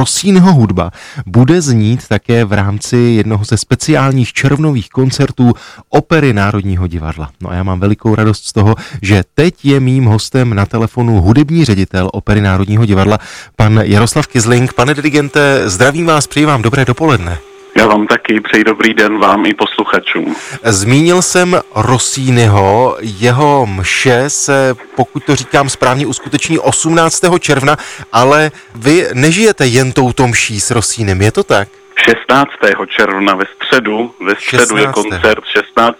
Rosínho hudba bude znít také v rámci jednoho ze speciálních červnových koncertů Opery Národního divadla. No a já mám velikou radost z toho, že teď je mým hostem na telefonu hudební ředitel Opery Národního divadla, pan Jaroslav Kizling. Pane dirigente, zdravím vás, přeji vám dobré dopoledne. Já vám taky přeji dobrý den vám i posluchačům. Zmínil jsem Rosínyho, jeho mše se, pokud to říkám správně, uskuteční 18. června, ale vy nežijete jen touto mší s Rosínem, je to tak? 16. června ve středu, ve středu 16. je koncert 16.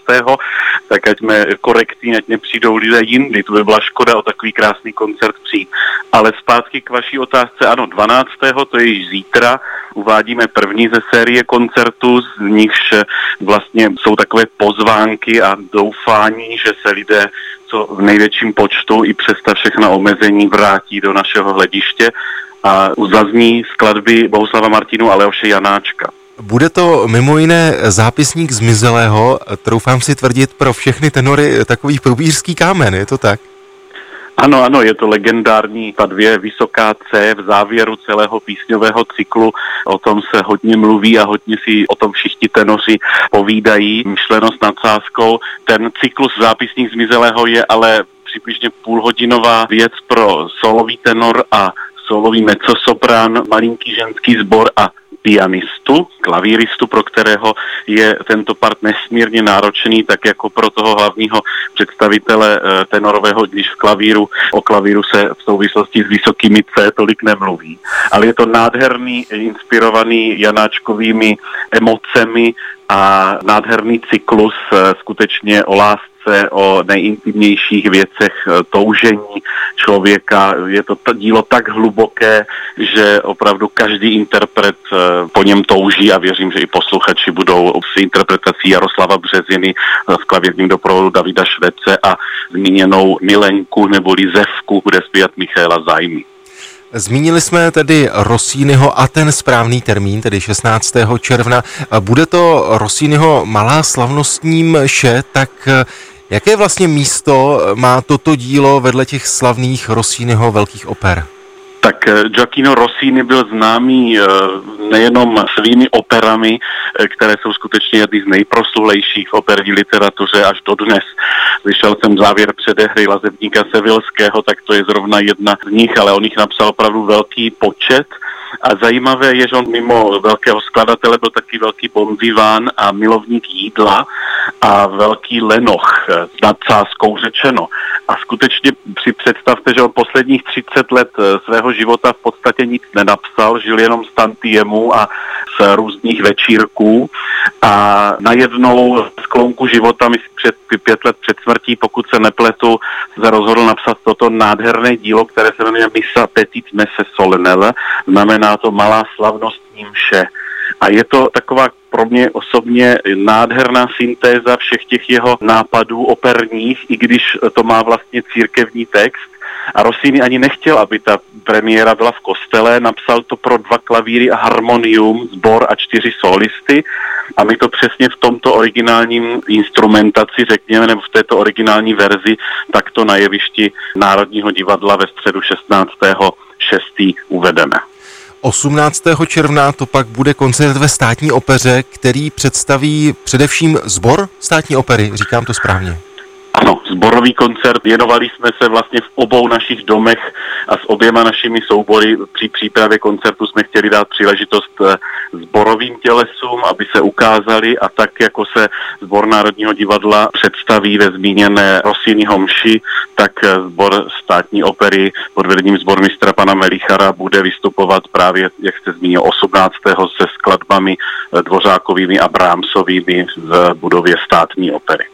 tak ať jsme korektní, ať nepřijdou lidé jindy, to by byla škoda o takový krásný koncert přijít. Ale zpátky k vaší otázce, ano, 12. to je již zítra, uvádíme první ze série koncertů, z nichž vlastně jsou takové pozvánky a doufání, že se lidé co v největším počtu i přes ta všechna omezení vrátí do našeho hlediště a zazní skladby Bohuslava Martinu a Leoše Janáčka. Bude to mimo jiné zápisník zmizelého, troufám si tvrdit pro všechny tenory takový průbířský kámen, je to tak? Ano, ano, je to legendární ta dvě vysoká C v závěru celého písňového cyklu. O tom se hodně mluví a hodně si o tom všichni tenoři povídají. Myšleno s nadsázkou. Ten cyklus zápisník zmizelého je ale přibližně půlhodinová věc pro solový tenor a solový mezzosoprán, malinký ženský sbor a pianistu, klavíristu, pro kterého je tento part nesmírně náročný, tak jako pro toho hlavního představitele eh, tenorového, když v klavíru, o klavíru se v souvislosti s vysokými C tolik nemluví. Ale je to nádherný, inspirovaný Janáčkovými emocemi a nádherný cyklus eh, skutečně o lásce o nejintimnějších věcech eh, toužení člověka. Je to dílo tak hluboké, že opravdu každý interpret eh, po něm touží a věřím, že i posluchači budou s interpretací Jaroslava Březiny s klavírním doprovodu Davida Švece a zmíněnou Milenku nebo Lizevku bude zpívat Michaela Zajmy. Zmínili jsme tedy Rosínyho a ten správný termín, tedy 16. června. Bude to Rosínyho malá slavnostní mše, tak Jaké vlastně místo má toto dílo vedle těch slavných Rossiniho velkých oper? Tak eh, Giacchino Rossini byl známý eh, nejenom svými operami, eh, které jsou skutečně jedny z nejproslulejších v operní literatuře až do dnes. Slyšel jsem závěr předehry Lazebníka Sevilského, tak to je zrovna jedna z nich, ale on jich napsal opravdu velký počet. A zajímavé je, že on mimo velkého skladatele byl taky velký bonviván a milovník jídla a velký lenoch, s nadsázkou řečeno. A skutečně si představte, že on posledních 30 let eh, svého života v podstatě nic nenapsal, žil jenom z tantiemu a různých večírků a najednou z klonku života, mi před pět let před smrtí, pokud se nepletu, se rozhodl napsat toto nádherné dílo, které se jmenuje Misa Petit Messe Solennelle, znamená to malá slavnostní mše. A je to taková pro mě osobně nádherná syntéza všech těch jeho nápadů operních, i když to má vlastně církevní text. A Rossini ani nechtěl, aby ta premiéra byla v kostele, napsal to pro dva klavíry a harmonium, sbor a čtyři solisty a my to přesně v tomto originálním instrumentaci, řekněme, nebo v této originální verzi, takto na jevišti Národního divadla ve středu 16. 6. uvedeme. 18. června to pak bude koncert ve státní opeře, který představí především sbor státní opery, říkám to správně. Zborový koncert. Věnovali jsme se vlastně v obou našich domech a s oběma našimi soubory při přípravě koncertu jsme chtěli dát příležitost zborovým eh, tělesům, aby se ukázali a tak, jako se zbor Národního divadla představí ve zmíněné Rosínyho mši, tak zbor eh, státní opery pod vedením zbormistra pana Melichara bude vystupovat právě, jak jste zmínil, 18. se skladbami eh, dvořákovými a brámsovými v budově státní opery.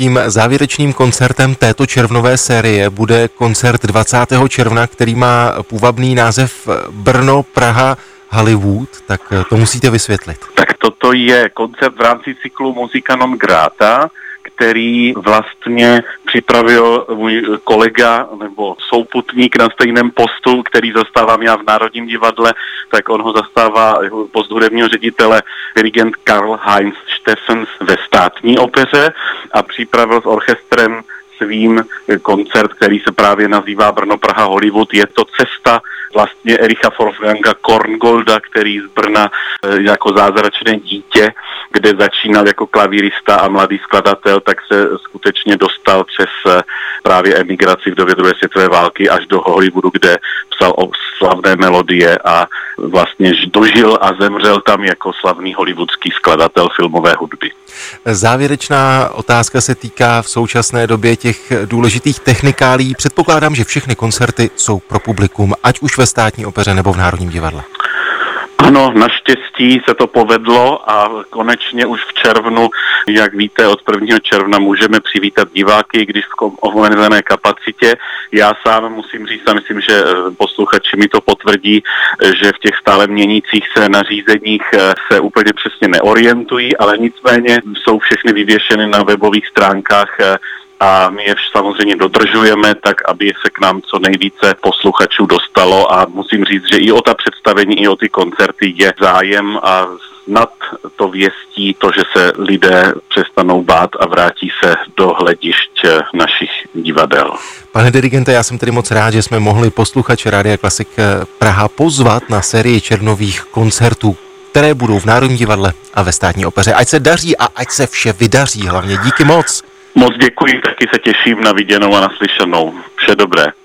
Tím závěrečným koncertem této červnové série bude koncert 20. června, který má půvabný název Brno, Praha, Hollywood, tak to musíte vysvětlit. Tak toto je koncert v rámci cyklu Muzika non grata, který vlastně připravil můj kolega nebo souputník na stejném postu, který zastávám já v Národním divadle, tak on ho zastává post hudebního ředitele dirigent Karl Heinz Steffens ve státní opeře a připravil s orchestrem svým koncert, který se právě nazývá Brno Praha Hollywood. Je to cesta vlastně Ericha Wolfganga Korngolda, který z Brna e, jako zázračné dítě, kde začínal jako klavírista a mladý skladatel, tak se skutečně dostal přes e, právě emigraci v době druhé světové války až do Hollywoodu, kde psal o slavné melodie a vlastně dožil a zemřel tam jako slavný hollywoodský skladatel filmové hudby. Závěrečná otázka se týká v současné době těch důležitých technikálí. Předpokládám, že všechny koncerty jsou pro publikum, ať už ve státní opeře nebo v Národním divadle. Ano, naštěstí se to povedlo a konečně už v červnu, jak víte, od 1. června můžeme přivítat diváky, když v omezené kapacitě. Já sám musím říct a myslím, že eh, posluchači mi to potvrdí, že v těch stále měnících se nařízeních eh, se úplně přesně neorientují, ale nicméně jsou všechny vyvěšeny na webových stránkách eh, a my je samozřejmě dodržujeme tak, aby se k nám co nejvíce posluchačů dostalo a musím říct, že i o ta představení, i o ty koncerty je zájem a snad to věstí to, že se lidé přestanou bát a vrátí se do hledišť našich divadel. Pane dirigente, já jsem tedy moc rád, že jsme mohli posluchače Rádia Klasik Praha pozvat na sérii černových koncertů, které budou v Národním divadle a ve státní opeře. Ať se daří a ať se vše vydaří. Hlavně díky moc. Moc děkuji, taky se těším na viděnou a naslyšenou. Vše dobré.